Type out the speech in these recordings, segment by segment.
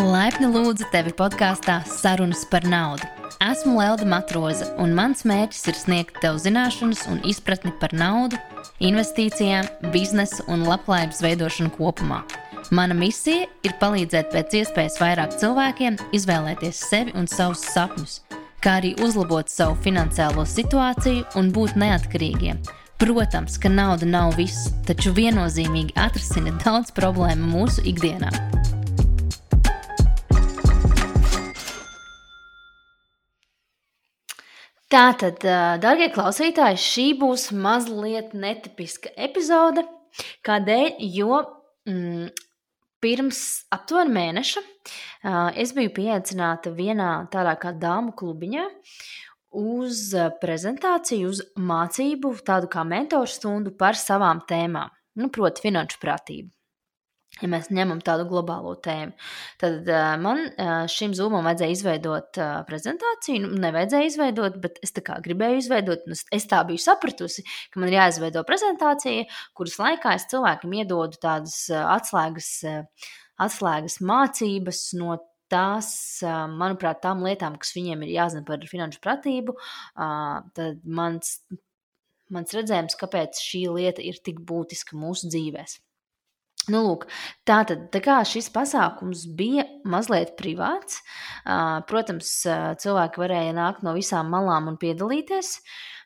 Laipni lūdzu tevi podkāstā Sarunas par naudu. Esmu Lelda Matroza, un mans mērķis ir sniegt tev zināšanas un izpratni par naudu, investīcijām, biznesu un labklājības veidošanu kopumā. Mana misija ir palīdzēt pēc iespējas vairāk cilvēkiem izvēlēties sevi un savus sapņus, kā arī uzlabot savu finansiālo situāciju un būt neatkarīgiem. Protams, ka nauda nav viss, taču viennozīmīgi atrisina daudz problēmu mūsu ikdienā. Tātad, darbie klausītāji, šī būs mazliet netipiska epizode. Kādēļ? Jo mm, pirms aptuveni mēneša es biju pieaicināta vienā tādā kā dāmu klubiņā uz prezentāciju, uz mācību, tādu kā mentoru stundu par savām tēmām, nu, proti, finanšu pratību ja mēs ņemam tādu globālo tēmu, tad uh, man uh, šim zūmam vajadzēja izveidot uh, prezentāciju. Nu, nevajadzēja izveidot, bet es tā kā gribēju izveidot. Es, es tā biju sapratusi, ka man ir jāizveido prezentācija, kuras laikā es cilvēkiem iedodu tādas uh, atslēgas, uh, atslēgas mācības no tās, manuprāt, tām lietām, kas viņiem ir jāzina par finanšu pratību, tad mans, mans redzējums, kāpēc šī lieta ir tik būtiska mūsu dzīvēm. Nu, lūk, tā tad tā kā šis pasākums bija mazliet privāts, protams, cilvēki varēja nākt no visām malām un piedalīties.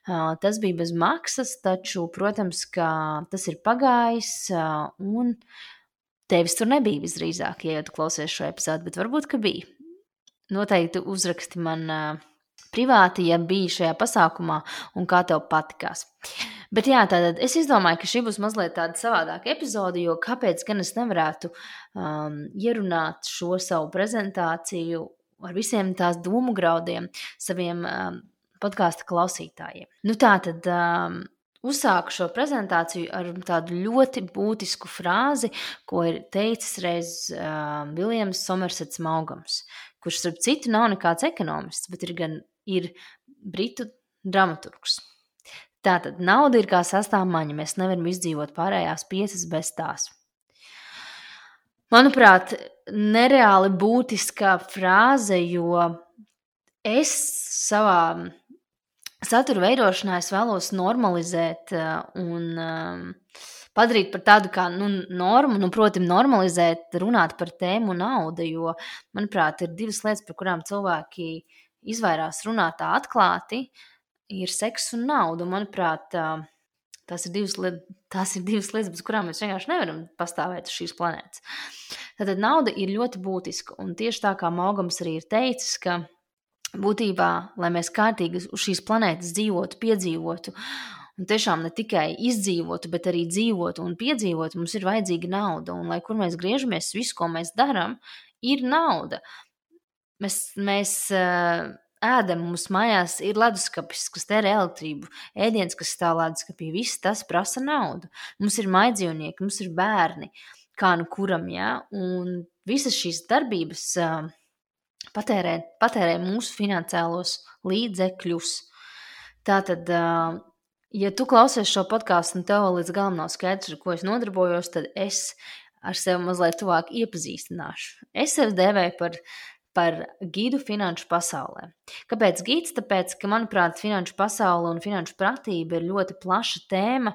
Tas bija bez maksas, taču, protams, ka tas ir pagājis, un tevis tur nebija visdrīzāk, ja tu klausies šo epizodu, bet varbūt, ka bija. Noteikti uzraksti man privāti, ja biji šajā pasākumā un kā tev patikās. Bet jā, tātad es izdomāju, ka šī būs mazliet tāda savādāka epizode, jo kāpēc gan es nevarētu um, ierunāt šo savu prezentāciju ar visiem tās domu graudiem saviem um, podkāstu klausītājiem. Nu, tā tad um, uzsāku šo prezentāciju ar tādu ļoti būtisku frāzi, ko ir teicis reiz um, Viljams Somersets Maugams, kurš, starp citu, nav nekāds ekonomists, bet ir gan ir britu dramaturgs. Tātad nauda ir kā sastāvmaņa, mēs nevaram izdzīvot pārējās piecas bez tās. Manuprāt, nereāli būtiska frāze, jo es savā satura veidošanā vēlos normalizēt uh, un um, padarīt par tādu kā nu, normu, nu, protams, normalizēt, runāt par tēmu nauda, jo, manuprāt, ir divas lietas, par kurām cilvēki izvairās runāt tā atklāti. Ir seks un nauda. Manuprāt, tās ir, divas, tās ir divas lietas, bez kurām mēs vienkārši nevaram pastāvēt uz šīs planētas. Tātad nauda ir ļoti būtiska. Un tieši tā kā Maugams arī ir teicis, ka būtībā, lai mēs kārtīgi uz šīs planētas dzīvotu, piedzīvotu, un tiešām ne tikai izdzīvotu, bet arī dzīvotu un piedzīvotu, mums ir vajadzīga nauda. Un lai kur mēs griežamies, viss, ko mēs darām, ir nauda. Mēs, mēs ēdam, mums mājās ir leduskapis, kas tērē elektrību, ēdiens, kas stāv leduskapī, viss tas prasa naudu. Mums ir maidzīvnieki, mums ir bērni, kā nu kuram, jā, un visas šīs darbības uh, patērē, patērē mūsu finansiālos līdzekļus. Tātad, uh, ja tu klausies šo podkāstu un tev līdz galam nav skaidrs, ar ko es nodarbojos, tad es ar sevi mazliet tuvāk iepazīstināšu. Es sevi dēvēju par par gidu finanšu pasaulē. Kāpēc gids? Tāpēc, ka, manuprāt, finanšu pasaule un finanšu pratība ir ļoti plaša tēma,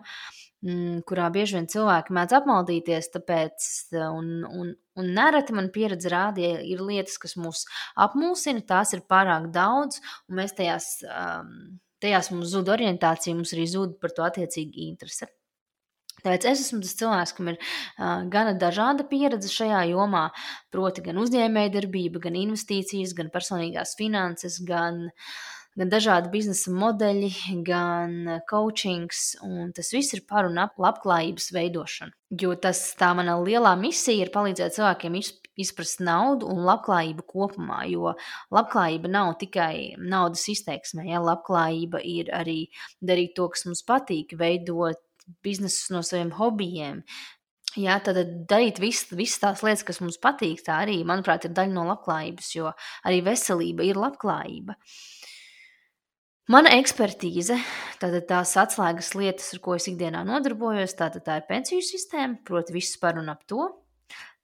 mm, kurā bieži vien cilvēki mēdz apmaldīties, tāpēc, un, un, un nereti man pieredze rādīja, ir lietas, kas mūs apmulsina, tās ir pārāk daudz, un mēs tajās, um, tajās mums zūd orientācija, mums arī zūd par to attiecīgi interese. Tāpēc es esmu tas cilvēks, kam ir uh, gana dažāda pieredze šajā jomā, proti, gan uzņēmējdarbība, gan investīcijas, gan personīgās finanses, gan, gan dažādi biznesa modeļi, gan coachings, tas viss ir par un ap labklājības veidošanu. Jo tas tā mana lielā misija ir palīdzēt cilvēkiem izprast naudu un labklājību kopumā, jo labklājība nav tikai naudas izteiksmē, ja? Labklājība ir arī darīt to, kas mums patīk, veidot biznesus no saviem hobijiem. Jā, tad darīt visas vis tās lietas, kas mums patīk, tā arī, manuprāt, ir daļa no labklājības, jo arī veselība ir labklājība. Mana ekspertīze, tātad tās atslēgas lietas, ar ko es ikdienā nodarbojos, tātad tā ir pensiju sistēma, proti, viss par un ap to.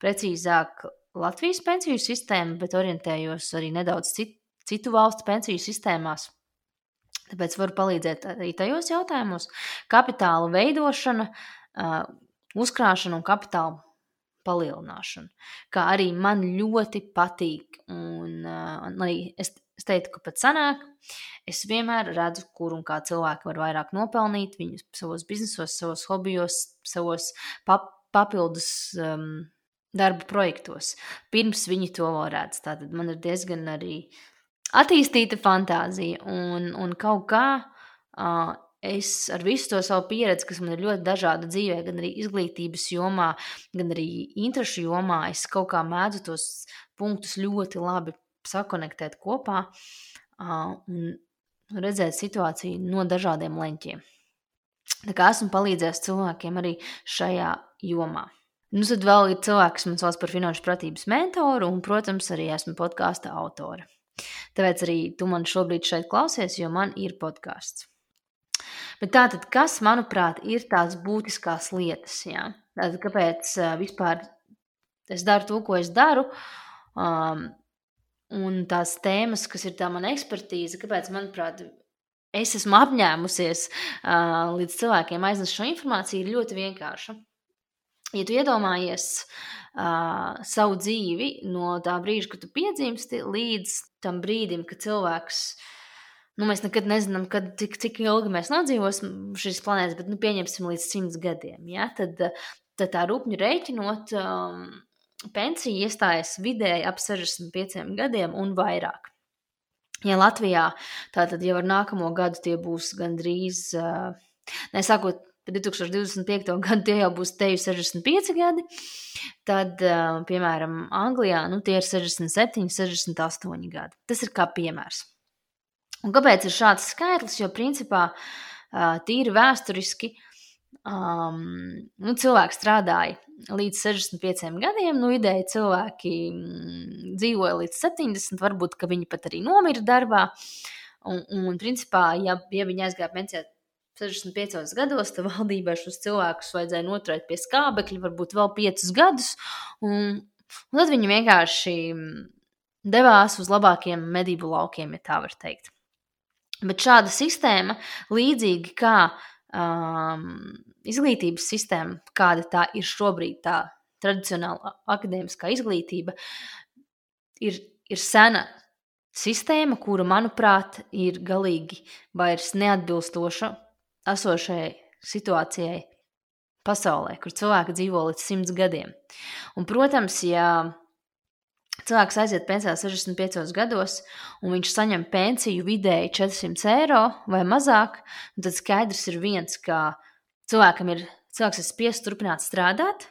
Precīzāk, Latvijas pensiju sistēmu, bet orientējos arī nedaudz cit, citu valstu pensiju sistēmās. Tāpēc varu palīdzēt arī tajos jautājumos. Kapitāla veidošana, uzkrāšana un kapitāla palielināšana. Kā arī man ļoti patīk, un arī es, es teiktu, ka pat sanāk, es vienmēr redzu, kur un kā cilvēki var vairāk nopelnīt viņus savos biznesos, savos hobijos, savos pap, papildus um, darba projektos, pirms viņi to vēl redz. Tātad man ir diezgan arī attīstīta fantāzija, un, un kaut kā uh, es ar visu to savu pieredzi, kas man ir ļoti dažāda dzīvē, gan arī izglītības jomā, gan arī interešu jomā, es kaut kā mēdzu tos punktus ļoti labi sakonektēt kopā uh, un redzēt situāciju no dažādiem leņķiem. Tā kā esmu palīdzējis cilvēkiem arī šajā jomā. Nu, tad vēl ir cilvēks, kas man sauc par finanšu pratības mentoru, un, protams, arī esmu podkāstu autore. Tāpēc arī tu man šobrīd šeit klausies, jo man ir podkāsts. Bet tātad, kas, manuprāt, ir tās būtiskās lietas? Jā? Tātad, kāpēc vispār es daru to, ko es daru? Um, un tās tēmas, kas ir tā mana ekspertīze, kāpēc, manuprāt, es esmu apņēmusies uh, līdz cilvēkiem aiznest šo informāciju, ir ļoti vienkārša ja tu iedomājies uh, savu dzīvi no tā brīža, kad tu piedzimsti, līdz tam brīdim, kad cilvēks, nu, mēs nekad nezinām, kad, cik, cik ilgi mēs nodzīvosim šīs planētas, bet, nu, pieņemsim līdz simts gadiem, ja? tad, tad tā rupņu rēķinot, um, pensija iestājas vidēji ap 65 gadiem un vairāk. Ja Latvijā tātad jau ar nākamo gadu tie būs gandrīz, uh, nesākot 2025. gadu tie jau būs teju 65 gadi. Tad, piemēram, Anglijā nu, tie ir 67, 68 gadi. Tas ir kā piemērs. Un kāpēc ir šāds skaitlis? Jo, principā, tīri vēsturiski um, nu, cilvēki strādāja līdz 65 gadiem. Nu, ideja cilvēki mm, dzīvoja līdz 70, varbūt viņi pat arī nomira darbā. Un, un principā, ja, ja viņi aizgāja pensijā 65 gados, tad valdībai šos cilvēkus vajadzēja noturēt pie skābekļa, varbūt vēl 5 gadus. Un, un tad viņi vienkārši devās uz labākiem medību laukiem, ja tā var teikt. Bet šāda sistēma, līdzīgi kā um, izglītības sistēma, kāda tā ir šobrīd, tā tradicionāla akadēmiskā izglītība, ir, ir sena sistēma, kura, manuprāt, ir galīgi vairs neatbilstoša esošajai situācijai pasaulē, kur cilvēki dzīvo līdz simts gadiem. Un, protams, ja cilvēks aiziet pensijā 65 gados, un viņš saņem pensiju vidēji 400 eiro vai mazāk, tad skaidrs ir viens, ka cilvēkam ir, cilvēks ir spiests turpināt strādāt.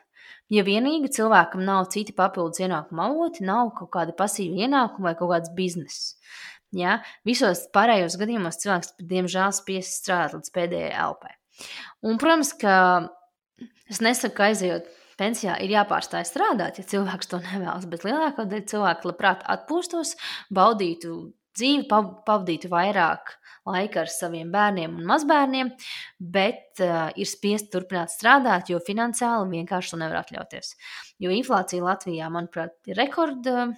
Ja vienīgi cilvēkam nav citi papildus ienākuma avoti, nav kaut kāda pasīva ienākuma vai kaut kāds bizness. Ja? Visos pārējos gadījumos cilvēks, diemžēl, spiests strādāt līdz pēdējai elpai. Un, protams, ka es nesaku, ka aizejot pensijā ir jāpārstāj strādāt, ja cilvēks to nevēlas, bet lielākā daļa cilvēku labprāt atpūstos, baudītu dzīvi, pavadītu vairāk laika ar saviem bērniem un mazbērniem, bet uh, ir spiest turpināt strādāt, jo finansiāli vienkārši to nevar atļauties. Jo inflācija Latvijā, manuprāt, ir rekorda.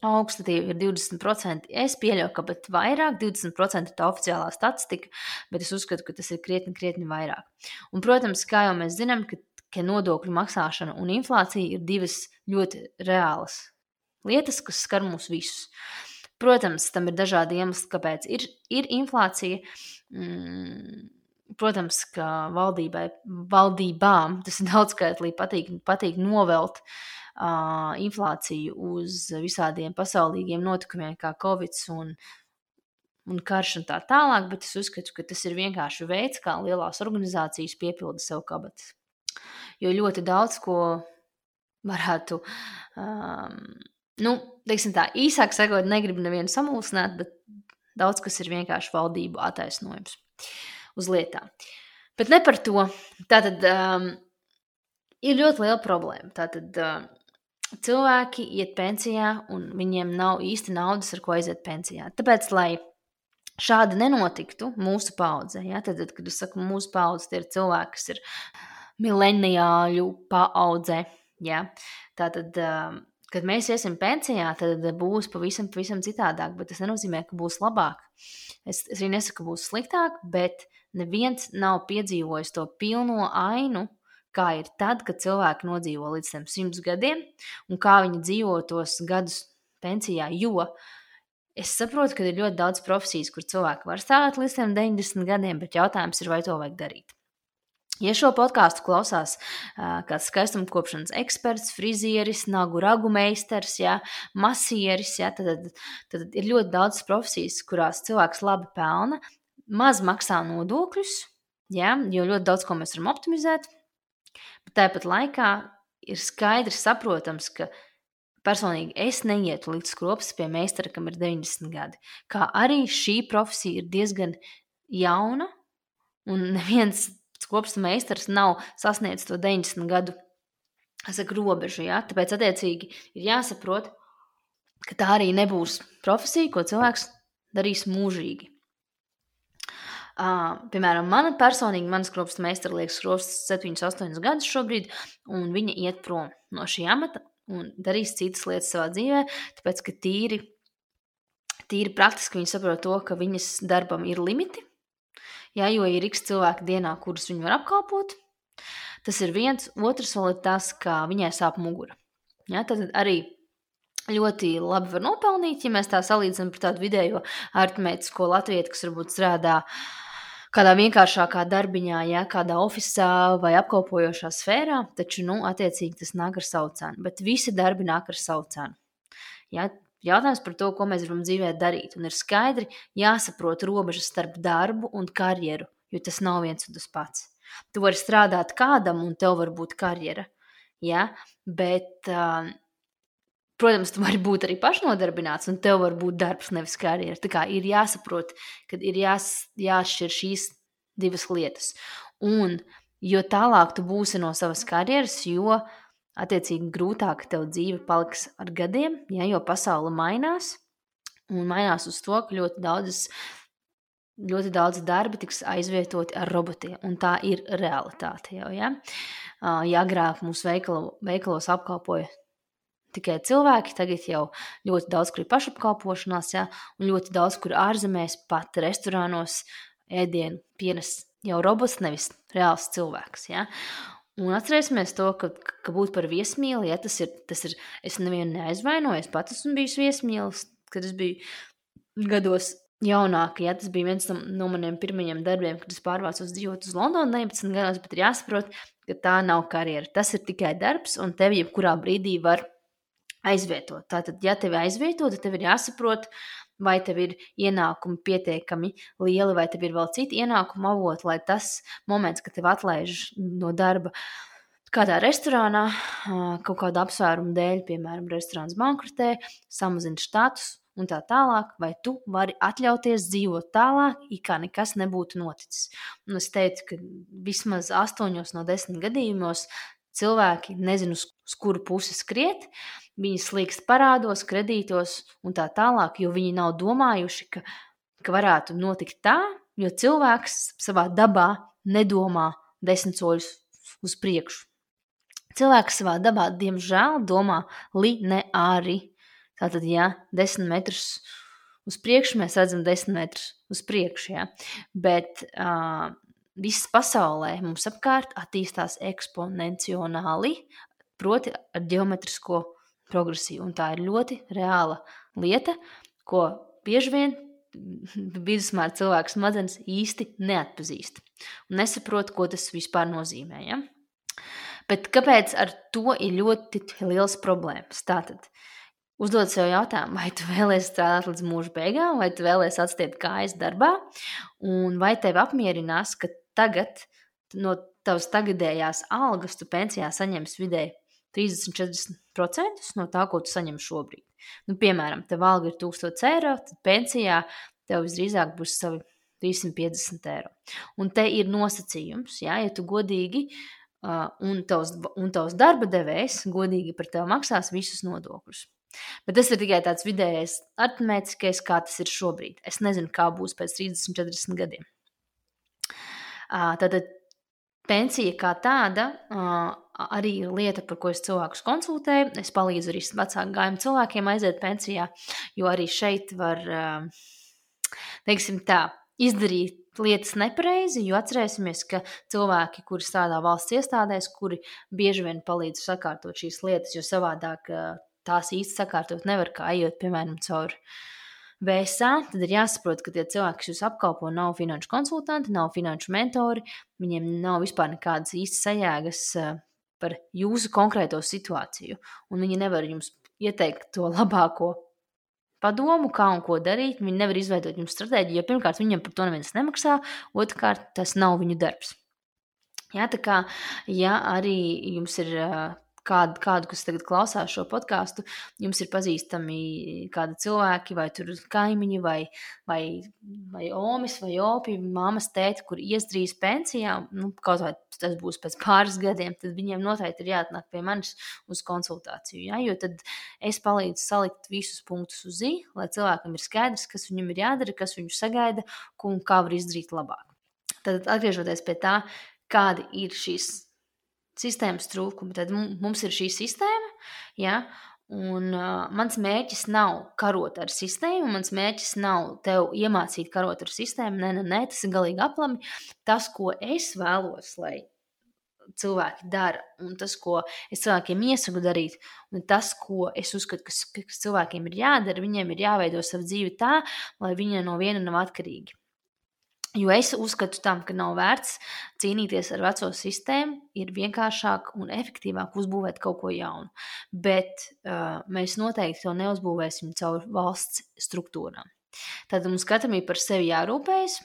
Tie ir 20%. Es pieļauju, ka pat vairāk, 20% ir tā oficiālā statistika, bet es uzskatu, ka tas ir krietni, krietni vairāk. Un, protams, kā jau mēs zinām, ka, ka nodokļu maksāšana un inflācija ir divas ļoti reālas lietas, kas skar mūs visus. Protams, tam ir dažādi iemesli, kāpēc ir, ir inflācija. Mm, protams, ka valdībai, valdībām tas ir daudzskaitlīgi patīk, patīk novelt uh, uh, inflāciju uz visādiem pasaulīgiem notikumiem, kā Covid un, un karš un tā tālāk, bet es uzskatu, ka tas ir vienkārši veids, kā lielās organizācijas piepilda sev kabatas. Jo ļoti daudz ko varētu, um, nu, teiksim tā, īsāk sakot, negribu nevienu samulsināt, bet daudz kas ir vienkārši valdību attaisnojums uz lietām. Bet ne par to. Tātad um, ir ļoti liela problēma. Tātad um, cilvēki iet pensijā, un viņiem nav īsti naudas, ar ko aiziet pensijā. Tāpēc, lai šādi nenotiktu mūsu paudzē, ja, tad, kad es saku mūsu paudze, tie ir cilvēki, kas ir mileniāļu paudze. Ja, tātad, um, kad mēs iesim pensijā, tad būs pavisam, pavisam citādāk. Bet tas nenozīmē, ka būs labāk. Es, es arī nesaku, ka būs sliktāk, bet neviens nav piedzīvojis to pilno ainu, kā ir tad, kad cilvēki nodzīvo līdz tam simts gadiem, un kā viņi dzīvo tos gadus pensijā. Jo es saprotu, ka ir ļoti daudz profesijas, kur cilvēki var strādāt līdz 90 gadiem, bet jautājums ir, vai to vajag darīt. Ja šo podkāstu klausās kāds skaistumkopšanas eksperts, frizieris, nagu ragu meistars, ja, masieris, ja, tad, tad, tad ir ļoti daudz profesijas, kurās cilvēks labi pelna, maz maksā nodokļus, ja, jo ļoti daudz ko mēs varam optimizēt. Bet tāpat laikā ir skaidrs, saprotams, ka personīgi es neietu līdz skropas pie meistara, kam ir 90 gadi. Kā arī šī profesija ir diezgan jauna, un neviens kopsta meistars nav sasniedzis to 90 gadu saku, robežu. Ja? Tāpēc, attiecīgi, ir jāsaprot, ka tā arī nebūs profesija, ko cilvēks darīs mūžīgi. Uh, piemēram, mana personīgi, manas kropsta meistara liekas, kropsta 7, 8 gadus šobrīd, un viņa iet prom no šī amata un darīs citas lietas savā dzīvē, tāpēc, ka tīri, tīri praktiski viņa saprot to, ka viņas darbam ir limiti, Ja, jo ir x cilvēki dienā, kurus viņi var apkalpot. Tas ir viens. Otrs vēl ir tas, ka viņai sāp mugura. Ja, tad arī ļoti labi var nopelnīt, ja mēs tā salīdzinām par tādu vidējo artmētisko latviešu, kas varbūt strādā kādā vienkāršākā darbiņā, ja kādā oficiālā vai apkalpojošā sfērā, taču, nu, attiecīgi tas nāk ar savu cenu. Bet visi darbi nāk ar savu cenu. Ja, Jautājums par to, ko mēs gribam dzīvē darīt. Un ir skaidri jāsaprot robežas starp darbu un karjeru, jo tas nav viens un tas pats. Tu vari strādāt kādam, un tev var būt karjera. Ja? Bet, uh, protams, tu vari būt arī pašnodarbināts, un tev var būt darbs, nevis karjera. Tā kā ir jāsaprot, ka ir jās, jāšķir šīs divas lietas. Un jo tālāk tu būsi no savas karjeras, jo attiecīgi grūtāk tev dzīve paliks ar gadiem, ja, jo pasaule mainās. Un mainās uz to, ka ļoti daudzas ļoti daudz darba tiks aizvietoti ar robotiem, un tā ir realitāte. Jau, ja? ja agrāk mūsu veikalo, veikalos apkalpoja tikai cilvēki, tagad jau ļoti daudz kur ir pašapkalpošanās, ja? un ļoti daudz kur ārzemēs, pat restorānos ēdienu pienes jau robots, nevis reāls cilvēks. Ja? Un atcerēsimies to, ka, ka būt par viesmīli, ja tas ir, tas ir, es nevienu neaizvainoju, es pats esmu bijis viesmīlis, kad es biju gados jaunāka. Ja, tas bija viens no maniem pirmajiem darbiem, kad es pārvācos dzīvot uz Londonu 19 gados, bet ir jāsaprot, ka tā nav karjera. Tas ir tikai darbs, un tevi jebkurā brīdī var aizvietot. Tātad, ja tevi aizvieto, tad tev ir jāsaprot, vai tev ir ienākumi pietiekami lieli, vai tev ir vēl citi ienākuma avoti, lai tas moments, kad tev atlaiž no darba. Kādā restorānā, kaut kāda apsvēruma dēļ, piemēram, restorāns bankrotē, samazina status un tā tālāk, vai tu vari atļauties dzīvot tālāk, it kā nekas nebūtu noticis. Un es teicu, ka vismaz 8 no 10 gadījumos cilvēki nezina, uz kuru pusi skriet, viņi slīkst parādos, kredītos un tā tālāk, jo viņi nav domājuši, ka, ka varētu notikt tā, jo cilvēks savā dabā nedomā desmit soļus uz priekšu. Cilvēks savā dabā, diemžēl, domā lineāri. Tātad, ja desmit metrus uz priekšu, mēs redzam desmit metrus uz priekšu. Ja? Bet uh, viss pasaulē mums apkārt attīstās eksponencionāli, proti, ar geometrisko progresiju. Un tā ir ļoti reāla lieta, ko bieži vien vidusmēra cilvēks smadzenes īsti neatpazīst un nesaprot, ko tas vispār nozīmē. Ja? Bet kāpēc ar to ir ļoti liels problēmas? Tātad, uzdod sev jautājumu, vai tu vēlēsies strādāt līdz mūža beigām, vai tu vēlēsies atstiept kājas darbā, un vai tevi apmierinās, ka tagad no tavas tagadējās algas tu pensijā saņemsi vidēji 30-40% no tā, ko tu saņem šobrīd. Nu, piemēram, tev alga ir 1000 eiro, tad pensijā tev visdrīzāk būs savi 350 eiro. Un te ir nosacījums, jā, ja tu godīgi uh, un, tavs, un tavs darba devējs godīgi par tevi maksās visus nodokļus. Bet tas ir tikai tāds vidējais artmētiskais, kā tas ir šobrīd. Es nezinu, kā būs pēc 30, 40 gadiem. Tātad pensija kā tāda arī ir lieta, par ko es cilvēkus konsultēju. Es palīdzu arī vecāku gājumu cilvēkiem aiziet pensijā, jo arī šeit var, teiksim tā, izdarīt lietas nepareizi, jo atcerēsimies, ka cilvēki, kuri strādā valsts iestādēs, kuri bieži vien palīdz sakārtot šīs lietas, jo savādāk tās īsti sakārtot nevar, kā ejot, piemēram, cauri VSA, tad ir jāsaprot, ka tie cilvēki, kas jūs apkalpo, nav finanšu konsultanti, nav finanšu mentori, viņiem nav vispār nekādas īstas sajēgas eh, par jūsu konkrēto situāciju, un viņi nevar jums ieteikt to labāko padomu, kā un ko darīt. Viņi nevar izveidot jums stratēģiju, jo pirmkārt, viņiem par to neviens nemaksā, otrkārt, tas nav viņu darbs. Jā, tā kā ja arī jums ir kādu, kādu, kas tagad klausās šo podkāstu, jums ir pazīstami kādi cilvēki, vai tur kaimiņi, vai, vai, vai omis, vai opi, māmas, tēti, kur iestrīs pensijā, nu, kaut vai tas būs pēc pāris gadiem, tad viņiem noteikti ir jāatnāk pie manis uz konsultāciju. Ja? Jo tad es palīdzu salikt visus punktus uz zi, lai cilvēkam ir skaidrs, kas viņam ir jādara, kas viņu sagaida un kā var izdarīt labāk. Tad atgriežoties pie tā, kādi ir šīs sistēmas trūkumi. Tad mums ir šī sistēma, ja, un uh, mans mērķis nav karot ar sistēmu, mans mērķis nav tev iemācīt karot ar sistēmu. Nē, nē, nē tas ir galīgi aplami. Tas, ko es vēlos, lai cilvēki dara, un tas, ko es cilvēkiem iesaku darīt, un tas, ko es uzskatu, kas, kas cilvēkiem ir jādara, viņiem ir jāveido savu dzīvi tā, lai viņi no viena nav atkarīgi. Jo es uzskatu, tam, ka nav vērts cīnīties ar veco sistēmu, ir vienkāršāk un efektīvāk uzbūvēt kaut ko jaunu. Bet uh, mēs noteikti to neuzbūvēsim caur valsts struktūrām. Tad mums katram ir par sevi jārūpējas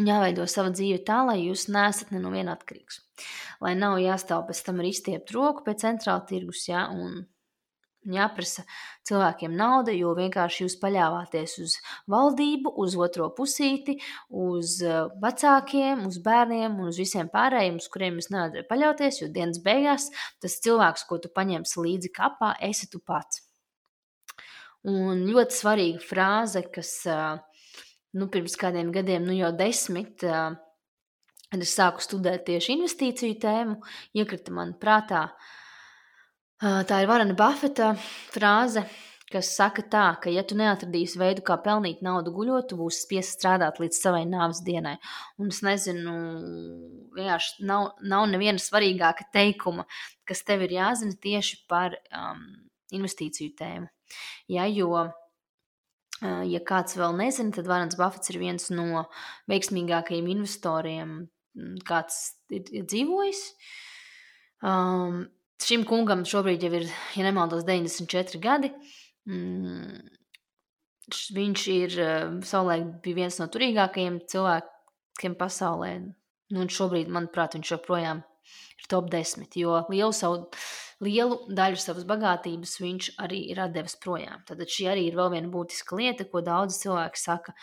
un jāveido sava dzīve tā, lai jūs neesat ne no viena atkarīgs. Lai nav jāstāv pēc tam ar izstiept roku pēc centrāla tirgus, ja, un jāprasa cilvēkiem nauda, jo vienkārši jūs paļāvāties uz valdību, uz otro pusīti, uz eh, vecākiem, uz bērniem un uz visiem pārējiem, uz kuriem jūs nevarat paļauties, jo dienas beigās tas cilvēks, ko tu paņemsi līdzi kapā, esi tu pats. Un ļoti svarīga frāze, kas eh, nu, pirms kādiem gadiem, nu jau desmit, eh, kad es sāku studēt tieši investīciju tēmu, iekrita man prātā, Tā ir Varana Buffeta frāze, kas saka tā, ka, ja tu neatradīsi veidu, kā pelnīt naudu guļot, tu būsi spiests strādāt līdz savai nāves dienai. Un es nezinu, vienkārši nav, nav neviena svarīgāka teikuma, kas tev ir jāzina tieši par um, investīciju tēmu. Ja, jo, uh, ja kāds vēl nezina, tad Varans Buffets ir viens no veiksmīgākajiem investoriem, kāds ir dzīvojis. Um, Šim kungam šobrīd jau ir, ja nemaldos, 94 gadi. Mm, viņš ir eh, savulaik bija viens no turīgākajiem cilvēkiem pasaulē. Nu, un šobrīd, manuprāt, viņš joprojām ir top 10, jo lielu, savu, lielu daļu savas bagātības viņš arī ir devis projām. Tad šī arī ir vēl viena būtiska lieta, ko daudz cilvēku saka.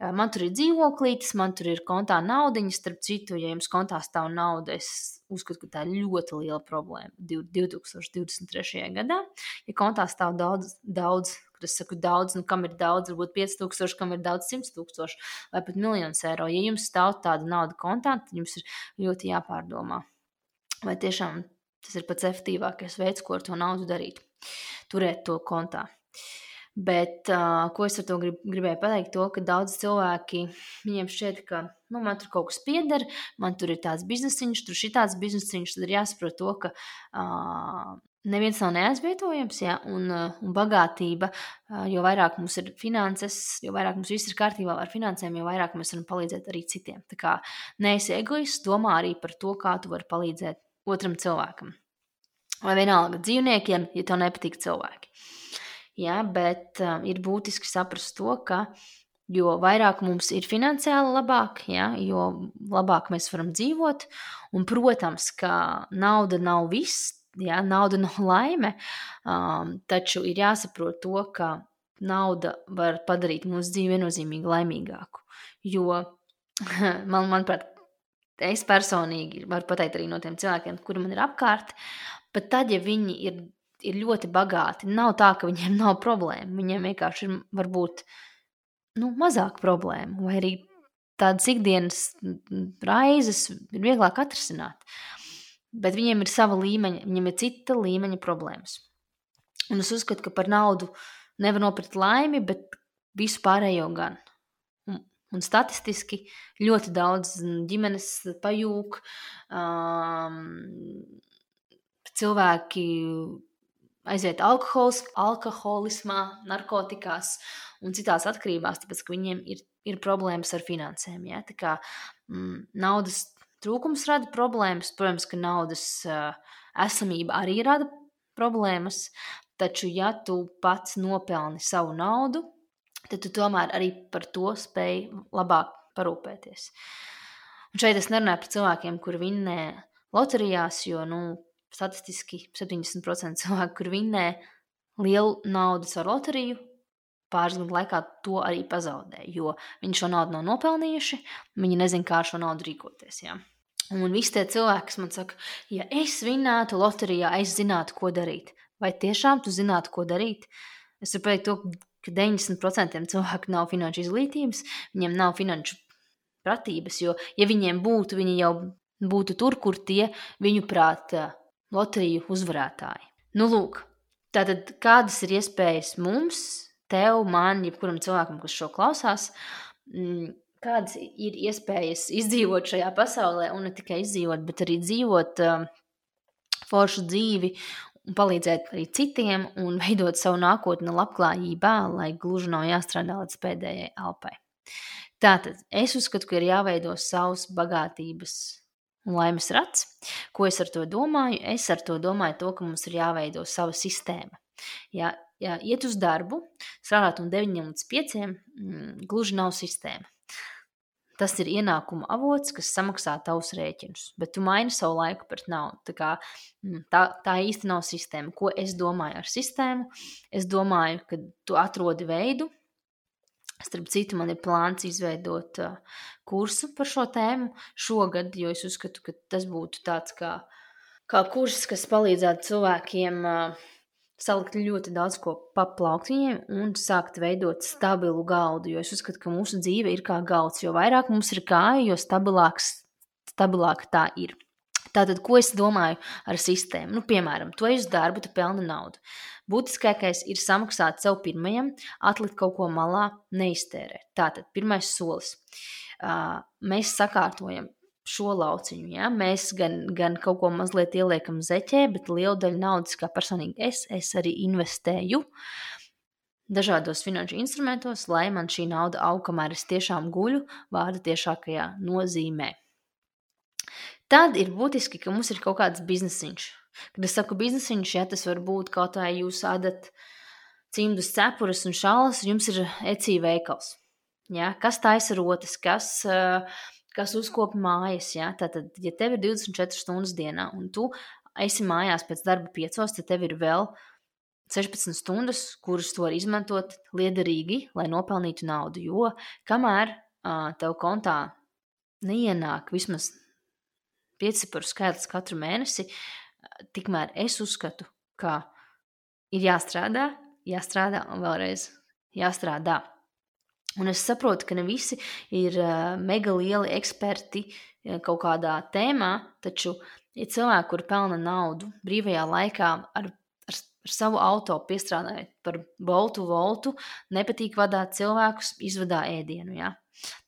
Man tur ir dzīvoklītis, man tur ir kontā naudiņa. Starp citu, ja jums kontā stāv nauda, es uzskatu, ka tā ir ļoti liela problēma 2023. gadā. Ja kontā stāv daudz, daudz kad es saku daudz, nu kam ir daudz, varbūt 5000, kam ir daudz 100 tūkstoši vai pat miljonus eiro. Ja jums stāv tāda nauda kontā, tad jums ir ļoti jāpārdomā, vai tiešām tas ir pats efektīvākais veids, ko ar to naudu darīt. Turēt to kontā. Bet uh, ko es ar to grib, gribēju pateikt? To, ka daudz cilvēki viņiem šķiet, ka nu, man tur kaut kas pieder, man tur ir tāds biznesiņš, tur ir tāds biznesiņš. Tad ir jāsaprot to, ka uh, neviens nav neaizvietojams, ja, un, uh, un bagātība, uh, jo vairāk mums ir finanses, jo vairāk mums viss ir kārtībā ar finansēm, jo vairāk mēs varam palīdzēt arī citiem. Tā kā neesi egoists, domā arī par to, kā tu vari palīdzēt otram cilvēkam. Vai vienalga dzīvniekiem, ja tev nepatīk cilvēki. Ja, bet um, ir būtiski saprast to, ka jo vairāk mums ir finansiāli labāk, ja, jo labāk mēs varam dzīvot. Un, protams, ka nauda nav viss, ja, nauda nav laime, um, taču ir jāsaprot to, ka nauda var padarīt mūsu dzīvi viennozīmīgi laimīgāku. Jo, man, manuprāt, es personīgi varu pateikt arī no tiem cilvēkiem, kuri man ir apkārt, pat tad, ja viņi ir ir ļoti bagāti. Nav tā, ka viņiem nav problēmu. Viņiem vienkārši ir varbūt nu, mazāk problēmu, vai arī tādas ikdienas raizes ir vieglāk atrisināt. bet viņiem ir sava līmeņa, viņiem ir cita līmeņa problēmas. Un es uzskatu, ka par naudu nevar nopirkt laimi, bet visu pārējo gan. Un, un statistiski ļoti daudz ģimenes pajūg, um, cilvēki aiziet alkohols, alkoholismā, narkotikās un citās atkarībās, tāpēc ka viņiem ir, ir problēmas ar finansēm. Ja? Tā kā mm, naudas trūkums rada problēmas, protams, ka naudas uh, esamība arī rada problēmas, taču, ja tu pats nopelni savu naudu, tad tu tomēr arī par to spēj labāk parūpēties. Un šeit es nerunāju par cilvēkiem, kuri vinnē loterijās, jo nu, statistiski 70% cilvēku, kur vinnē lielu naudu ar loteriju, pāris gadu laikā to arī pazaudē, jo viņi šo naudu nav nopelnījuši, viņi nezina, kā ar šo naudu rīkoties. Ja? Un visi tie cilvēki, kas man saka, ja es vinnētu loterijā, es zinātu, ko darīt. Vai tiešām tu zinātu, ko darīt? Es varu pateikt, to, ka 90% cilvēku nav finanšu izglītības, viņiem nav finanšu pratības, jo, ja viņiem būtu, viņi jau būtu tur, kur tie viņu prātā loteriju uzvarētāji. Nu, lūk, tātad kādas ir iespējas mums, tev, man, jebkuram cilvēkam, kas šo klausās, mm, kādas ir iespējas izdzīvot šajā pasaulē, un ne tikai izdzīvot, bet arī dzīvot uh, foršu dzīvi un palīdzēt arī citiem un veidot savu nākotni labklājībā, lai gluži nav jāstrādā līdz pēdējai alpai. Tātad es uzskatu, ka ir jāveido savs bagātības laimes rats. Ko es ar to domāju? Es ar to domāju, to, ka mums ir jāveido sava sistēma. Ja, ja iet uz darbu, strādāt no 9 līdz 5, mm, gluži nav sistēma. Tas ir ienākuma avots, kas samaksā tavus rēķinus, bet tu maini savu laiku pret naudu. Tā, kā, mm, tā, tā īsti nav sistēma. Ko es domāju ar sistēmu? Es domāju, ka tu atrodi veidu, Starp citu, man ir plāns izveidot uh, kursu par šo tēmu šogad, jo es uzskatu, ka tas būtu tāds kā, kā kurs, kas palīdzētu cilvēkiem uh, salikt ļoti daudz ko paplaukt viņiem un sākt veidot stabilu galdu. Jo es uzskatu, ka mūsu dzīve ir kā galds. Jo vairāk mums ir kāja, jo stabilāks, stabilāka tā ir. Tātad, ko es domāju ar sistēmu? Nu, piemēram, tu ej uz darbu, tu pelni naudu. Būtiskākais ir samaksāt sev pirmajam, atlikt kaut ko malā, neiztērēt. Tātad, pirmais solis. Uh, mēs sakārtojam šo lauciņu. Ja? Mēs gan, gan kaut ko mazliet ieliekam zeķē, bet lielu daļu naudas, kā personīgi es, es arī investēju dažādos finanšu instrumentos, lai man šī nauda aug, kamēr es tiešām guļu vārda tiešākajā nozīmē. Tad ir būtiski, ka mums ir kaut kāds biznesiņš. Kad es saku biznesiņš, ja tas var būt kaut kā jūs ādat cimdus, cepures un šalas, un jums ir ecī veikals. Ja? Kas taisa rotas, kas, kas uzkopja mājas. Ja? Tātad, ja tev ir 24 stundas dienā un tu esi mājās pēc darba piecos, tad tev ir vēl 16 stundas, kuras tu vari izmantot liederīgi, lai nopelnītu naudu. Jo kamēr uh, tev kontā neienāk vismaz pieciparu skaitlis katru mēnesi, tikmēr es uzskatu, ka ir jāstrādā, jāstrādā un vēlreiz jāstrādā. Un es saprotu, ka ne visi ir mega lieli eksperti kaut kādā tēmā, taču ir ja cilvēki, kuri pelna naudu brīvajā laikā ar, ar, ar savu auto piestrādājot par boltu, voltu, nepatīk vadīt cilvēkus, izvadā ēdienu. Ja?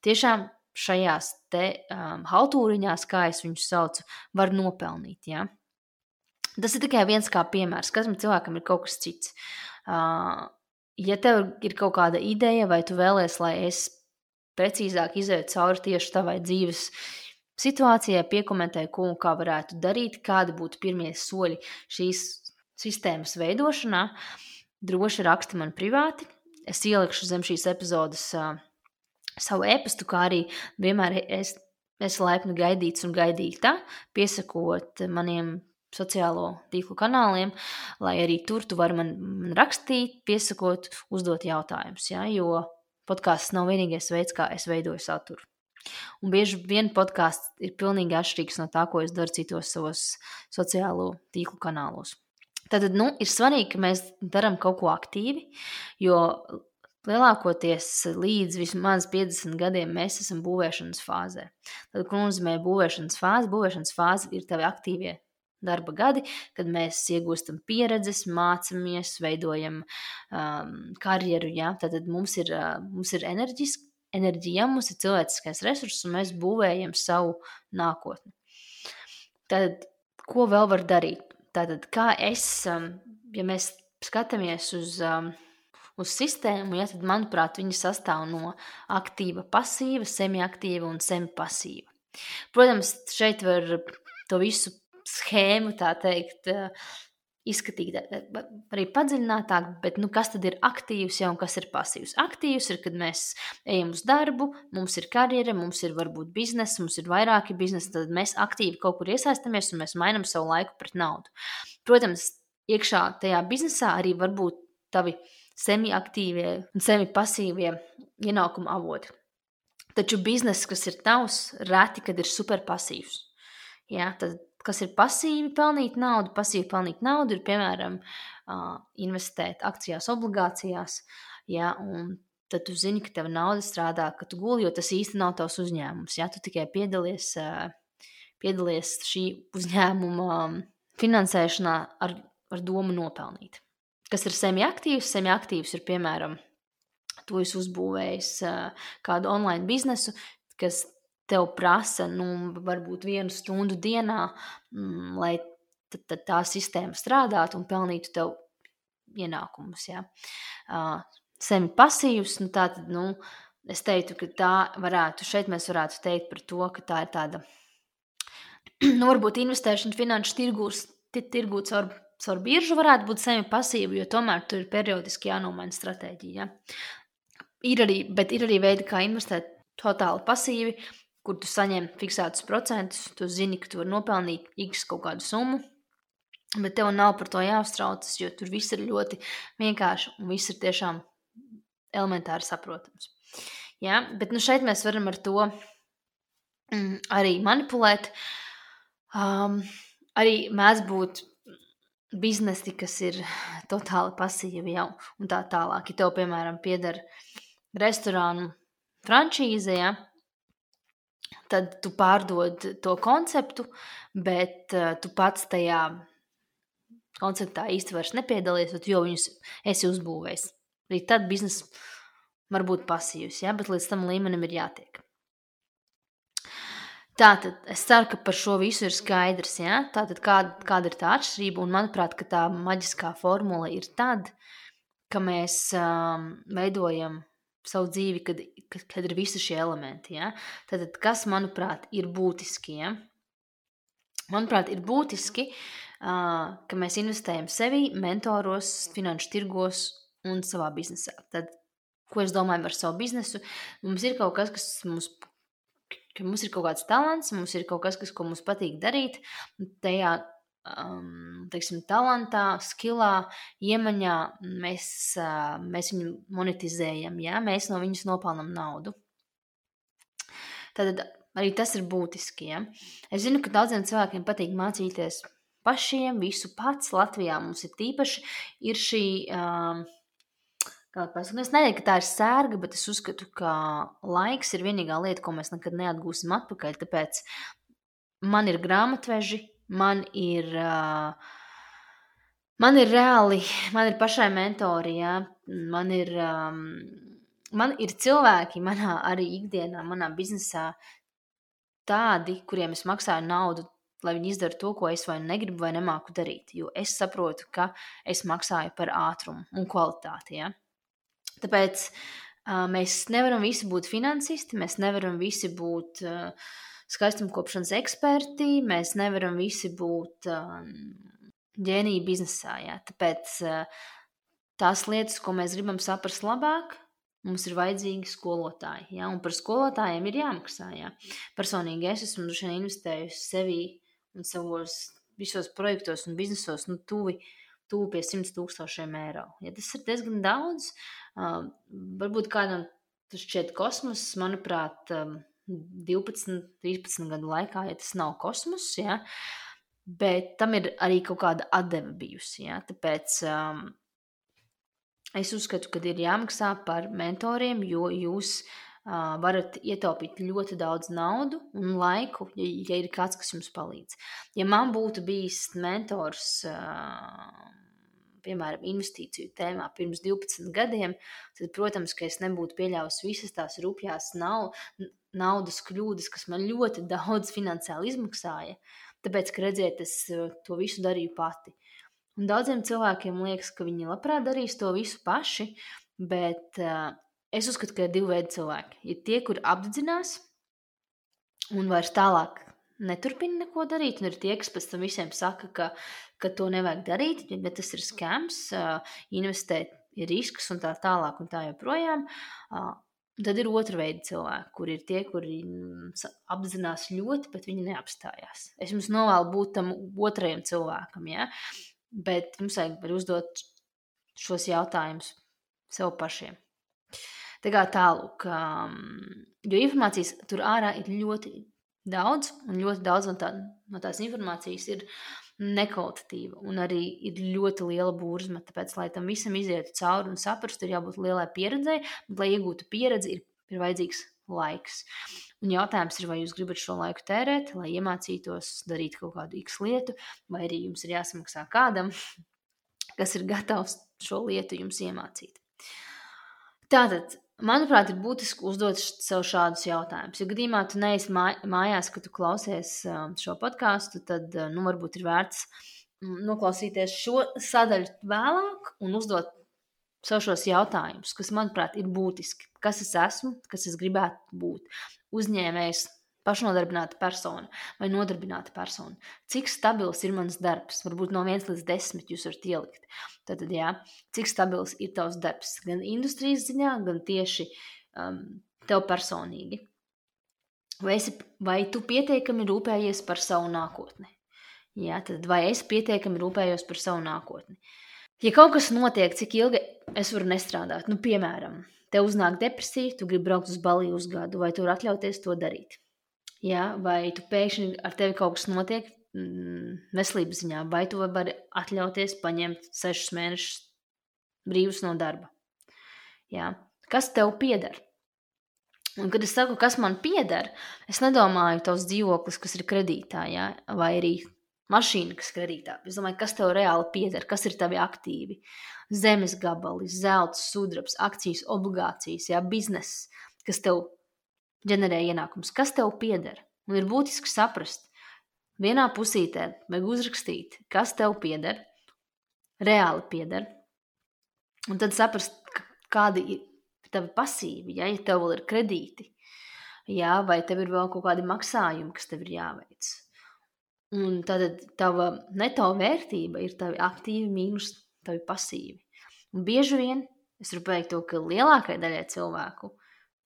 Tiešām šajās te um, haltūriņās, kā es viņus saucu, var nopelnīt. Ja? Tas ir tikai viens kā piemērs. Katram cilvēkam ir kaut kas cits. Uh, ja tev ir kaut kāda ideja, vai tu vēlēsies, lai es precīzāk izēju cauri tieši tavai dzīves situācijai, piekomentēju, ko un kā varētu darīt, kādi būtu pirmie soļi šīs sistēmas veidošanā, droši raksti man privāti. Es ielikšu zem šīs epizodes uh, savu e-pastu, kā arī vienmēr es, esmu laipni gaidīts un gaidīta, piesakot maniem sociālo tīklu kanāliem, lai arī tur tu vari man, man rakstīt, piesakot, uzdot jautājumus. Ja? Jo podkāsts nav vienīgais veids, kā es veidoju saturu. Un bieži vien podkāsts ir pilnīgi atšķirīgs no tā, ko es daru citos savos sociālo tīklu kanālos. Tad nu, ir svarīgi, ka mēs darām kaut ko aktīvi, jo Lielākoties līdz vismaz 50 gadiem mēs esam būvēšanas fāzē. Tad, ko nozīmē būvēšanas fāze? Būvēšanas fāze ir tavi aktīvie darba gadi, kad mēs iegūstam pieredzes, mācāmies, veidojam um, karjeru. Ja? Tad mums ir, uh, mums ir enerģiski, enerģija, mums ir cilvēciskais resurss, un mēs būvējam savu nākotni. Tad, ko vēl var darīt? Tātad, kā es, um, ja mēs skatāmies uz, um, uz sistēmu, ja, tad, manuprāt, viņa sastāv no aktīva, pasīva, semiaktīva un semipasīva. Protams, šeit var to visu schēmu, tā teikt, izskatīt arī padziļinātāk, bet nu, kas tad ir aktīvs ja, un kas ir pasīvs? Aktīvs ir, kad mēs ejam uz darbu, mums ir karjera, mums ir varbūt biznesa, mums ir vairāki biznesi, tad mēs aktīvi kaut kur iesaistamies un mēs mainām savu laiku pret naudu. Protams, iekšā tajā biznesā arī var būt tavi semi-aktīvie un semi-pasīvie ienākuma avoti. Taču bizness, kas ir tavs, reti, kad ir superpasīvs. Ja, tad kas ir pasīvi pelnīt naudu. Pasīvi pelnīt naudu ir piemēram uh, investēt akcijās, obligācijās. Ja, tad tu zini, ka tava nauda strādā, ka tu guli, jo tas īsti nav tavs uzņēmums. Ja, tu tikai piedalies, uh, piedalies šī uzņēmuma finansēšanā ar, ar domu nopelnīt. Kas ir semi-aktīvs? Semi-aktīvs ir piemēram, tu esi uzbūvējis kādu online biznesu, kas tev prasa, nu, varbūt vienu stundu dienā, mm, lai tad, tad tā sistēma strādātu un pelnītu tev ienākumus. Ja. Uh, Semi pasīvs, nu, tā tad, nu, es teiktu, ka tā varētu, šeit mēs varētu teikt par to, ka tā ir tāda, nu, varbūt investēšana finanšu tirgūs, tirgū caur, caur biržu varētu būt semi pasīva, jo tomēr tur ir periodiski jānomaina stratēģija. Ja. Ir arī, bet ir arī veidi, kā investēt totāli pasīvi, kur tu saņem fiksētus procentus, tu zini, ka tu vari nopelnīt x kaut kādu summu, bet tev nav par to jāuztraucas, jo tur viss ir ļoti vienkārši un viss ir tiešām elementāri saprotams. Ja? Bet nu, šeit mēs varam ar to mm, arī manipulēt. Um, arī mēdz būt biznesi, kas ir totāli pasīvi jau un tā tālāk. Ja tev, piemēram, pieder restorānu frančīze, ja, tad tu pārdod to konceptu, bet uh, tu pats tajā konceptā īsti vairs nepiedalies, jo viņus esi uzbūvējis. Arī tad biznesa var būt pasīvs, ja? bet līdz tam līmenim ir jātiek. Tātad es ceru, ka par šo visu ir skaidrs. Ja? Tātad kāda, kāda ir tā atšķirība? Un manuprāt, tā maģiskā formula ir tad, ka mēs um, veidojam savu dzīvi, kad, kad, kad ir visi šie elementi. Ja? Tad, kas, manuprāt, ir būtiski? Ja? Manuprāt, ir būtiski, uh, ka mēs investējam sevi, mentoros, finanšu tirgos un savā biznesā. Tad, ko es domāju par savu biznesu? Mums ir kaut kas, kas mums ka mums ir kaut kāds talants, mums ir kaut kas, kas, mums patīk darīt. Tajā um, teiksim, talantā, skillā, iemaņā mēs, uh, mēs viņu monetizējam, ja? mēs no viņas nopelnām naudu. Tad arī tas ir būtiski. Ja? Es zinu, ka daudziem cilvēkiem patīk mācīties pašiem, visu pats. Latvijā mums ir tīpaši ir šī. Um, Es nedomāju, ka tā ir sērga, bet es uzskatu, ka laiks ir vienīgā lieta, ko mēs nekad neatgūsim atpakaļ. Tāpēc man ir grāmatveži, man ir, man ir reāli, man ir pašai mentori, ja? man, ir, man ir cilvēki manā arī ikdienā, manā biznesā tādi, kuriem es maksāju naudu, lai viņi izdara to, ko es vai negribu vai nemāku darīt. Jo es saprotu, ka es maksāju par ātrumu un kvalitāti. Ja? Tāpēc uh, mēs nevaram visi būt finansisti, mēs nevaram visi būt uh, skaistumkopšanas eksperti, mēs nevaram visi būt um, ģēniji biznesā. Jā. Tāpēc uh, tās lietas, ko mēs gribam saprast labāk, mums ir vajadzīgi skolotāji. Jā, un par skolotājiem ir jāmaksā. Jā. Personīgi es esmu investējusi sevi un savos visos projektos un biznesos, nu, tuvi, tuvi pie 100 tūkstošiem eiro. Ja tas ir diezgan daudz, varbūt kādam tas šķiet kosmos, manuprāt, um, 12, 13 gadu laikā, ja tas nav kosmos, ja, bet tam ir arī kaut kāda atdeve bijusi. Ja, tāpēc um, es uzskatu, ka ir jāmaksā par mentoriem, jo jūs uh, varat ietaupīt ļoti daudz naudu un laiku, ja, ja ir kāds, kas jums palīdz. Ja man būtu bijis mentors, uh, piemēram, investīciju tēmā pirms 12 gadiem, tad, protams, ka es nebūtu pieļāvusi visas tās rupjās nav, naudas kļūdas, kas man ļoti daudz finansiāli izmaksāja. Tāpēc, ka redziet, es to visu darīju pati. Un daudziem cilvēkiem liekas, ka viņi labprāt darīs to visu paši, bet uh, es uzskatu, ka ir divi veidi cilvēki. Ir tie, kur apdedzinās un vairs tālāk neturpina neko darīt, un ir tie, kas pēc tam visiem saka, ka, ka to nevajag darīt, bet tas ir skams, investēt ir risks un tā tālāk un tā joprojām. Tad ir otra veida cilvēki, kur ir tie, kuri apzinās ļoti, bet viņi neapstājās. Es jums novēlu būt tam otrajam cilvēkam, ja? bet jums vajag uzdot šos jautājumus sev pašiem. Tā kā tālāk, um, jo informācijas tur ārā ir ļoti daudz, un ļoti daudz no, tā, no tās informācijas ir nekvalitatīva un arī ir ļoti liela burzma. Tāpēc, lai tam visam izietu cauri un saprastu, ir jābūt lielai pieredzei, bet, lai iegūtu pieredzi, ir, ir vajadzīgs laiks. Un jautājums ir, vai jūs gribat šo laiku tērēt, lai iemācītos darīt kaut kādu x lietu, vai arī jums ir jāsamaksā kādam, kas ir gatavs šo lietu jums iemācīt. Tātad, manuprāt, ir būtiski uzdot sev šādus jautājumus. Ja gadījumā tu neesi mājās, kad tu klausies um, šo podkāstu, tad uh, nu, varbūt ir vērts mm, noklausīties šo sadaļu vēlāk un uzdot sev šos jautājumus, kas, manuprāt, ir būtiski. Kas es esmu, kas es gribētu būt? Uzņēmējs, pašnodarbināta persona vai nodarbināta persona. Cik stabils ir mans darbs? Varbūt no 1 līdz 10 jūs varat ielikt. Tad, jā, cik stabils ir tavs darbs? Gan industrijas ziņā, gan tieši um, tev personīgi. Vai, esi, vai tu pietiekami rūpējies par savu nākotni? Jā, tad vai es pietiekami rūpējos par savu nākotni? Ja kaut kas notiek, cik ilgi es varu nestrādāt, nu, piemēram, tev uznāk depresija, tu gribi braukt uz Baliju uz gadu, vai tu vari atļauties to darīt? Ja, vai tu pēkšņi ar tevi kaut kas notiek mm, veselības ziņā, vai tu vari atļauties paņemt sešus mēnešus brīvus no darba. Ja. Kas tev pieder? Un, kad es saku, kas man pieder, es nedomāju tavs dzīvoklis, kas ir kredītā, ja? vai arī mašīna, kas ir kredītā. Es domāju, kas tev reāli pieder, kas ir tavi aktīvi. Zemes gabali, zelta, sudrabs, akcijas, obligācijas, ja? bizness, kas tev ģenerē ienākumus, kas tev pieder. Un ir būtiski saprast, vienā pusītē vajag uzrakstīt, kas tev pieder, reāli pieder. Un tad saprast, kādi ir tavi pasīvi, ja, ja tev vēl ir kredīti, ja, vai tev ir vēl kaut kādi maksājumi, kas tev ir jāveic. Un tad tava neto vērtība ir tavi aktīvi mīnus tavi pasīvi. Un bieži vien es varu pateikt to, ka lielākajai daļai cilvēku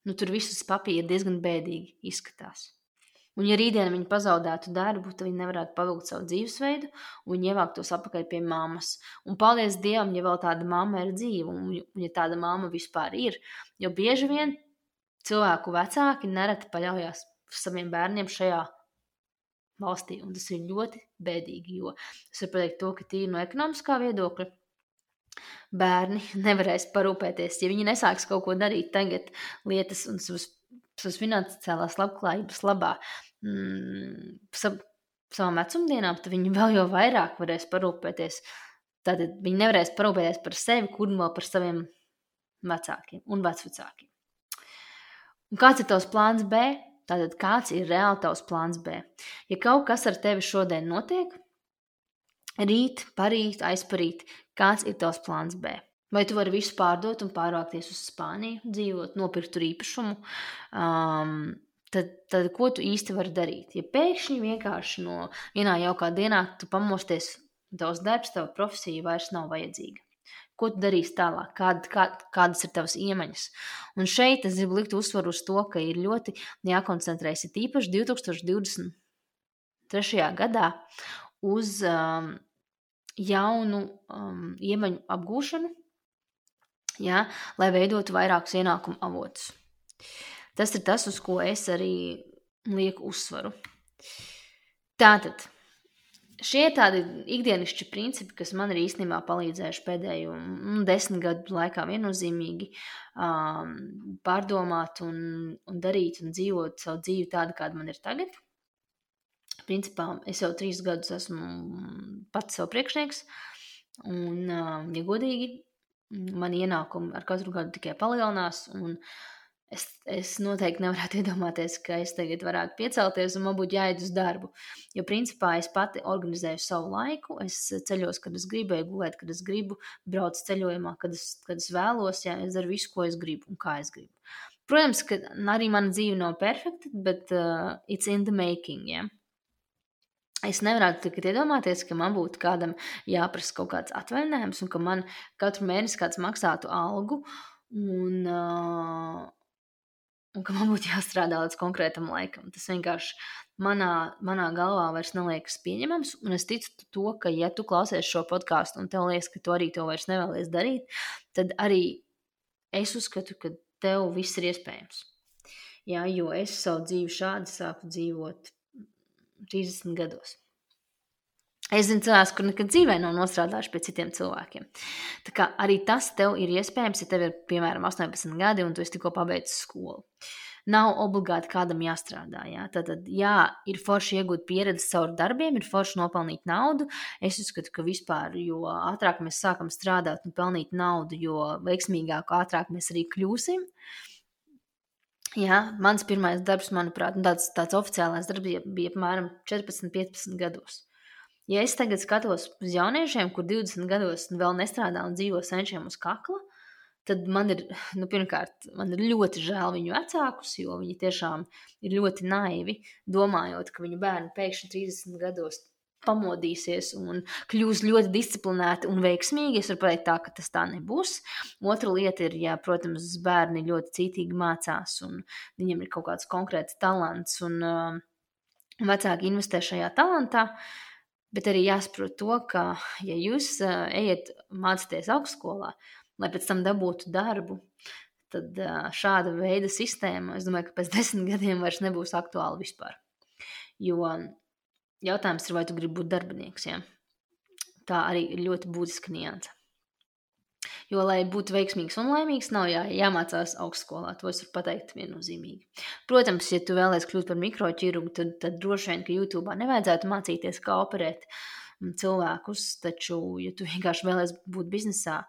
nu, tur viss uz papīra diezgan bēdīgi izskatās. Un, ja rītdien viņi pazaudētu darbu, tad viņi nevarētu pavilkt savu dzīvesveidu, un ievāktos atpakaļ pie mammas. Un paldies Dievam, ja vēl tāda mamma ir dzīva, un, un ja tāda mamma vispār ir. Jo bieži vien cilvēku vecāki nereti paļaujas saviem bērniem šajā valstī, un tas ir ļoti bēdīgi, jo es varu pateikt to, ka tīri no ekonomiskā viedokļa bērni nevarēs parūpēties, ja viņi nesāks kaut ko darīt tagad lietas un savas, savas finansiālās labklājības labā mm, sav, savām vecumdienām, tad viņi vēl jau vairāk varēs parūpēties. Tad viņi nevarēs parūpēties par sevi, kur vēl par saviem vecākiem un vecvecākiem. Un kāds ir tavs plāns B? Tātad kāds ir reāli tavs plāns B? Ja kaut kas ar tevi šodien notiek, rīt, parīt, aizparīt, Kāds ir tavs plāns B? Vai tu vari visu pārdot un pārvākties uz Spāniju, dzīvot, nopirkt tur īpašumu? Um, tad, tad ko tu īsti vari darīt? Ja pēkšņi vienkārši no vienā jaukā dienā tu pamosties, tavs darbs, tava profesija vairs nav vajadzīga. Ko tu darīsi tālāk? Kād, kā, kādas ir tavas iemaņas? Un šeit es gribu likt uzsvaru uz to, ka ir ļoti jākoncentrējas īpaši 2023. gadā uz um, jaunu um, iemaņu apgūšanu, ja, lai veidotu vairākus ienākumu avotus. Tas ir tas, uz ko es arī lieku uzsvaru. Tātad, šie ir tādi ikdienišķi principi, kas man ir īstenībā palīdzējuši pēdējo nu, desmit gadu laikā viennozīmīgi um, pārdomāt un, un darīt un dzīvot savu dzīvi tādu, kāda man ir tagad. Principā es jau trīs gadus esmu pats sev priekšnieks, un, ja godīgi, mani ienākumi ar katru gadu tikai palielinās. Un, Es, es noteikti nevarētu iedomāties, ka es tagad varētu piecelties un man būtu jāiet uz darbu. Jo, principā, es pati organizēju savu laiku. Es ceļos, kad es gribu, gulēt, kad es gribu, braucu ceļojumā, kad es, kad es vēlos. Jā, es daru visu, ko es gribu un kā es gribu. Protams, ka arī mana dzīve nav perfekta, bet uh, it's in the making. Yeah? Es nevaru tikai iedomāties, ka man būtu kādam jāprasa kaut kāds atvaļinājums, un ka man katru mēnesi kāds maksātu algu. Un, uh, un ka man būtu jāstrādā līdz konkrētam laikam. Tas vienkārši manā, manā galvā vairs neliekas pieņemams. Un es ticu to, ka, ja tu klausies šo podkāstu un tev liekas, ka tu arī to vairs nevēlies darīt, tad arī es uzskatu, ka tev viss ir iespējams. Jā, jo es savu dzīvi šādi sāku dzīvot 30 gados. Es zinu, cilvēks, kur nekad dzīvē nav nostrādājuši pie citiem cilvēkiem. Tā kā arī tas tev ir iespējams, ja tev ir piemēram 18 gadi un tu esi tikko pabeidzis skolu. Nav obligāti kādam jāstrādā. Jā. Tad, tad, jā, ir forši iegūt pieredzi caur darbiem, ir forši nopelnīt naudu. Es uzskatu, ka vispār, jo ātrāk mēs sākam strādāt un pelnīt naudu, jo veiksmīgāk, ātrāk mēs arī kļūsim. Jā, mans pirmais darbs, manuprāt, tāds, tāds oficiālais darbs bija, bija apmēram 14, 15 gados. Ja es tagad skatos uz jauniešiem, kur 20 gados vēl nestrādā un dzīvo senčiem uz kakla, tad man ir, nu, pirmkārt, man ir ļoti žēl viņu vecākus, jo viņi tiešām ir ļoti naivi, domājot, ka viņu bērni pēkšņi 30 gados pamodīsies un kļūs ļoti disciplinēti un veiksmīgi. Es varu pateikt, tā, ka tas tā nebūs. Otra lieta ir, ja, protams, bērni ļoti cītīgi mācās un viņiem ir kaut kāds konkrēts talants un uh, vecāki investē šajā talantā. Bet arī jāsaprot to, ka, ja jūs uh, ejat mācīties augstskolā, lai pēc tam dabūtu darbu, tad uh, šāda veida sistēma, es domāju, ka pēc desmit gadiem vairs nebūs aktuāla vispār. Jo jautājums ir, vai tu gribi būt darbinieks. Ja? Tā arī ir ļoti būtiska nianse. Jo, lai būtu veiksmīgs un laimīgs, nav jā, jāmācās augstskolā. To es varu pateikt viennozīmīgi. Protams, ja tu vēlēsies kļūt par mikroķirurgu, tad, tad droši vien, ka YouTube nevajadzētu mācīties, kā operēt mm, cilvēkus. Taču, ja tu vienkārši vēlēsies būt biznesā,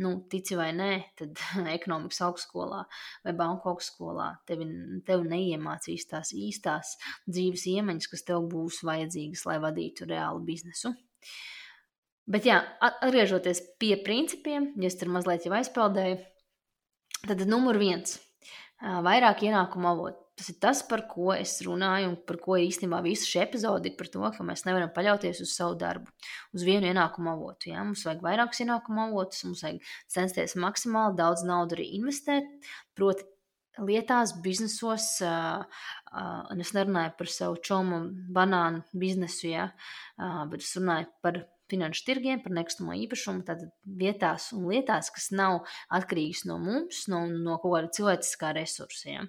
nu, tici vai nē, tad ekonomikas augstskolā vai banku augstskolā tevi, tevi neiemācīs tās īstās dzīves iemaņas, kas tev būs vajadzīgas, lai vadītu reālu biznesu. Bet, jā, atgriežoties pie principiem, ja es tur mazliet jau aizpeldēju, tad numur viens - vairāk ienākumu avotu. Tas ir tas, par ko es runāju, un par ko īstenībā visa šī epizode ir par to, ka mēs nevaram paļauties uz savu darbu, uz vienu ienākumu avotu. Ja? Mums vajag vairākus ienākumu avotus, mums vajag censties maksimāli daudz naudu arī investēt, proti, lietās, biznesos, uh, uh, un es nerunāju par savu čomu banānu biznesu, ja? uh, bet es runāju par finanšu tirgiem, par nekustamo īpašumu, tad vietās un lietās, kas nav atkarīgas no mums, no, no kaut kāda cilvēciskā resursiem.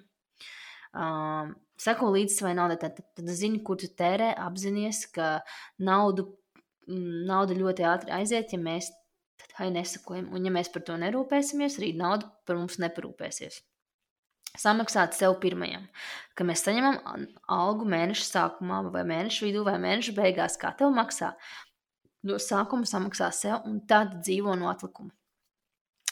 Um, seko līdzi savai naudai, tad, tad, tad zini, kur tu tērē, apzināties, ka naudu, mm, nauda ļoti ātri aiziet, ja mēs tai nesakojam. Un, ja mēs par to nerūpēsimies, arī nauda par mums neparūpēsies. Samaksāt sev pirmajam, ka mēs saņemam algu mēneša sākumā, vai mēneša vidū, vai mēneša beigās, kā tev maksā no sākuma samaksā sev un tad dzīvo no atlikuma.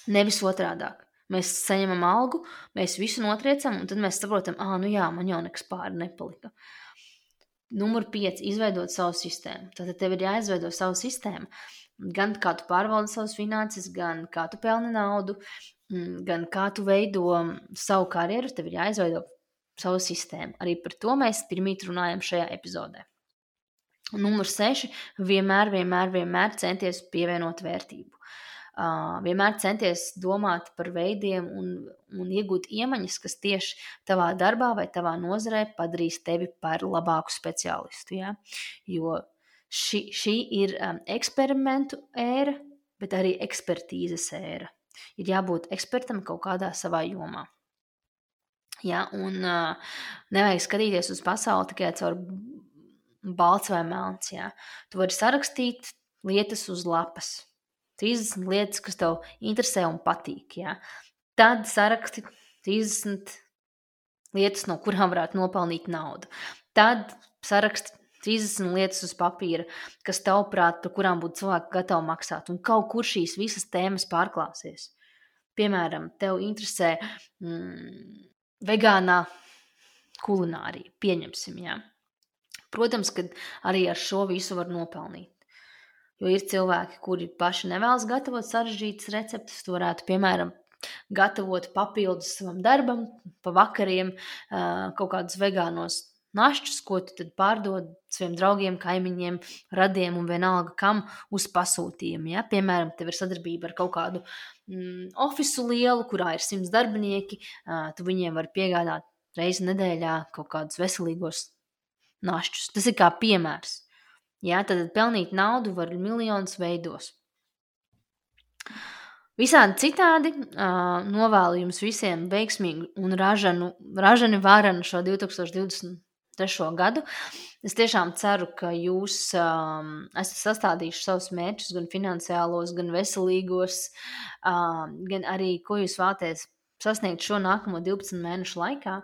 Nevis otrādāk. Mēs saņemam algu, mēs visu notriecam, un tad mēs saprotam, ah, nu jā, man jau nekas pāri nepalika. Numur 5. Izveidot savu sistēmu. Tad tev ir jāizveido savu sistēmu. Gan kā tu pārvaldi savas finanses, gan kā tu pelni naudu, mm, gan kā tu veido savu karjeru, tev ir jāizveido savu sistēmu. Arī par to mēs pirmīt runājam šajā epizodē. Numur 6. Vienmēr, vienmēr, vienmēr centies pievienot vērtību. Vienmēr centies domāt par veidiem un, un iegūt iemaņas, kas tieši tavā darbā vai tavā nozarē padarīs tevi par labāku speciālistu. Ja? Jo šī, šī ir um, eksperimentu ēra, bet arī ekspertīzes ēra. Ir jābūt ekspertam kaut kādā savā jomā. Ja, un uh, nevajag skatīties uz pasauli tikai caur balts vai melns. Jā. Tu vari sarakstīt lietas uz lapas. 30 lietas, kas tev interesē un patīk. Jā. Tad saraksti 30 lietas, no kurām varētu nopelnīt naudu. Tad saraksti 30 lietas uz papīra, kas tavuprāt, par kurām būtu cilvēki gatavi maksāt. Un kaut kur šīs visas tēmas pārklāsies. Piemēram, tev interesē mm, vegānā kulinārija, pieņemsim, jā. Protams, ka arī ar šo visu var nopelnīt. Jo ir cilvēki, kuri paši nevēlas gatavot sarežģītas receptes, to varētu, piemēram, gatavot papildus savam darbam, pa vakariem kaut kādus vegānos našķus, ko tu tad pārdod saviem draugiem, kaimiņiem, radiem un vienalga kam uz pasūtījumu. Ja? Piemēram, tev ir sadarbība ar kaut kādu mm, oficiālu lielu, kurā ir simts darbinieki, uh, tu viņiem vari piegādāt reizi nedēļā kaut kādus veselīgos našķus. Tas ir kā piemērs. Ja? Tad pelnīt naudu var miljonus veidos. Visādi citādi uh, novēlu jums visiem veiksmīgu un ražanu, ražani varanu šo 2020 trešo gadu. Es tiešām ceru, ka jūs um, esat sastādījuši savus mērķus, gan finansiālos, gan veselīgos, um, gan arī, ko jūs vēlaties sasniegt šo nākamo 12 mēnešu laikā.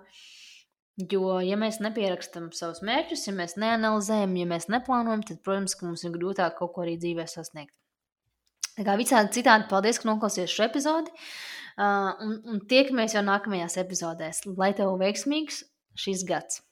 Jo, ja mēs nepierakstam savus mērķus, ja mēs neanalizējam, ja mēs neplānojam, tad, protams, mums ir grūtāk kaut ko arī dzīvē sasniegt. Tā kā visādi citādi, paldies, ka noklausījāties šo epizodi. Uh, un, un tiekamies jau nākamajās epizodēs. Lai tev veiksmīgs šis gads!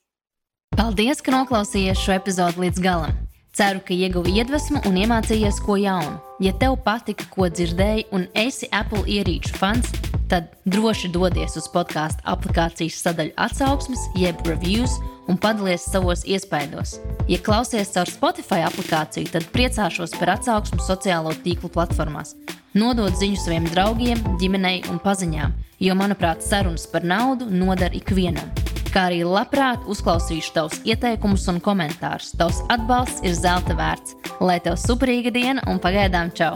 Paldies, ka noklausījāties šo epizodu līdz galam! Ceru, ka ieguvi iedvesmu un iemācījies ko jaunu. Ja tev patika, ko dzirdēji, un esi Apple ierīču fans, tad droši dodies uz podkāstu aplikācijas sadaļu atsauksmes, jeb reviews, un padalies savos iespaidos. Ja klausies caur Spotify aplikāciju, tad priecāšos par atsauksmu sociālo tīklu platformās. Nodot ziņu saviem draugiem, ģimenei un paziņām, jo, manuprāt, sarunas par naudu noder ikvienam kā arī labprāt uzklausīšu tavus ieteikumus un komentārus. Tavs atbalsts ir zelta vērts. Lai tev superīga diena un pagaidām čau!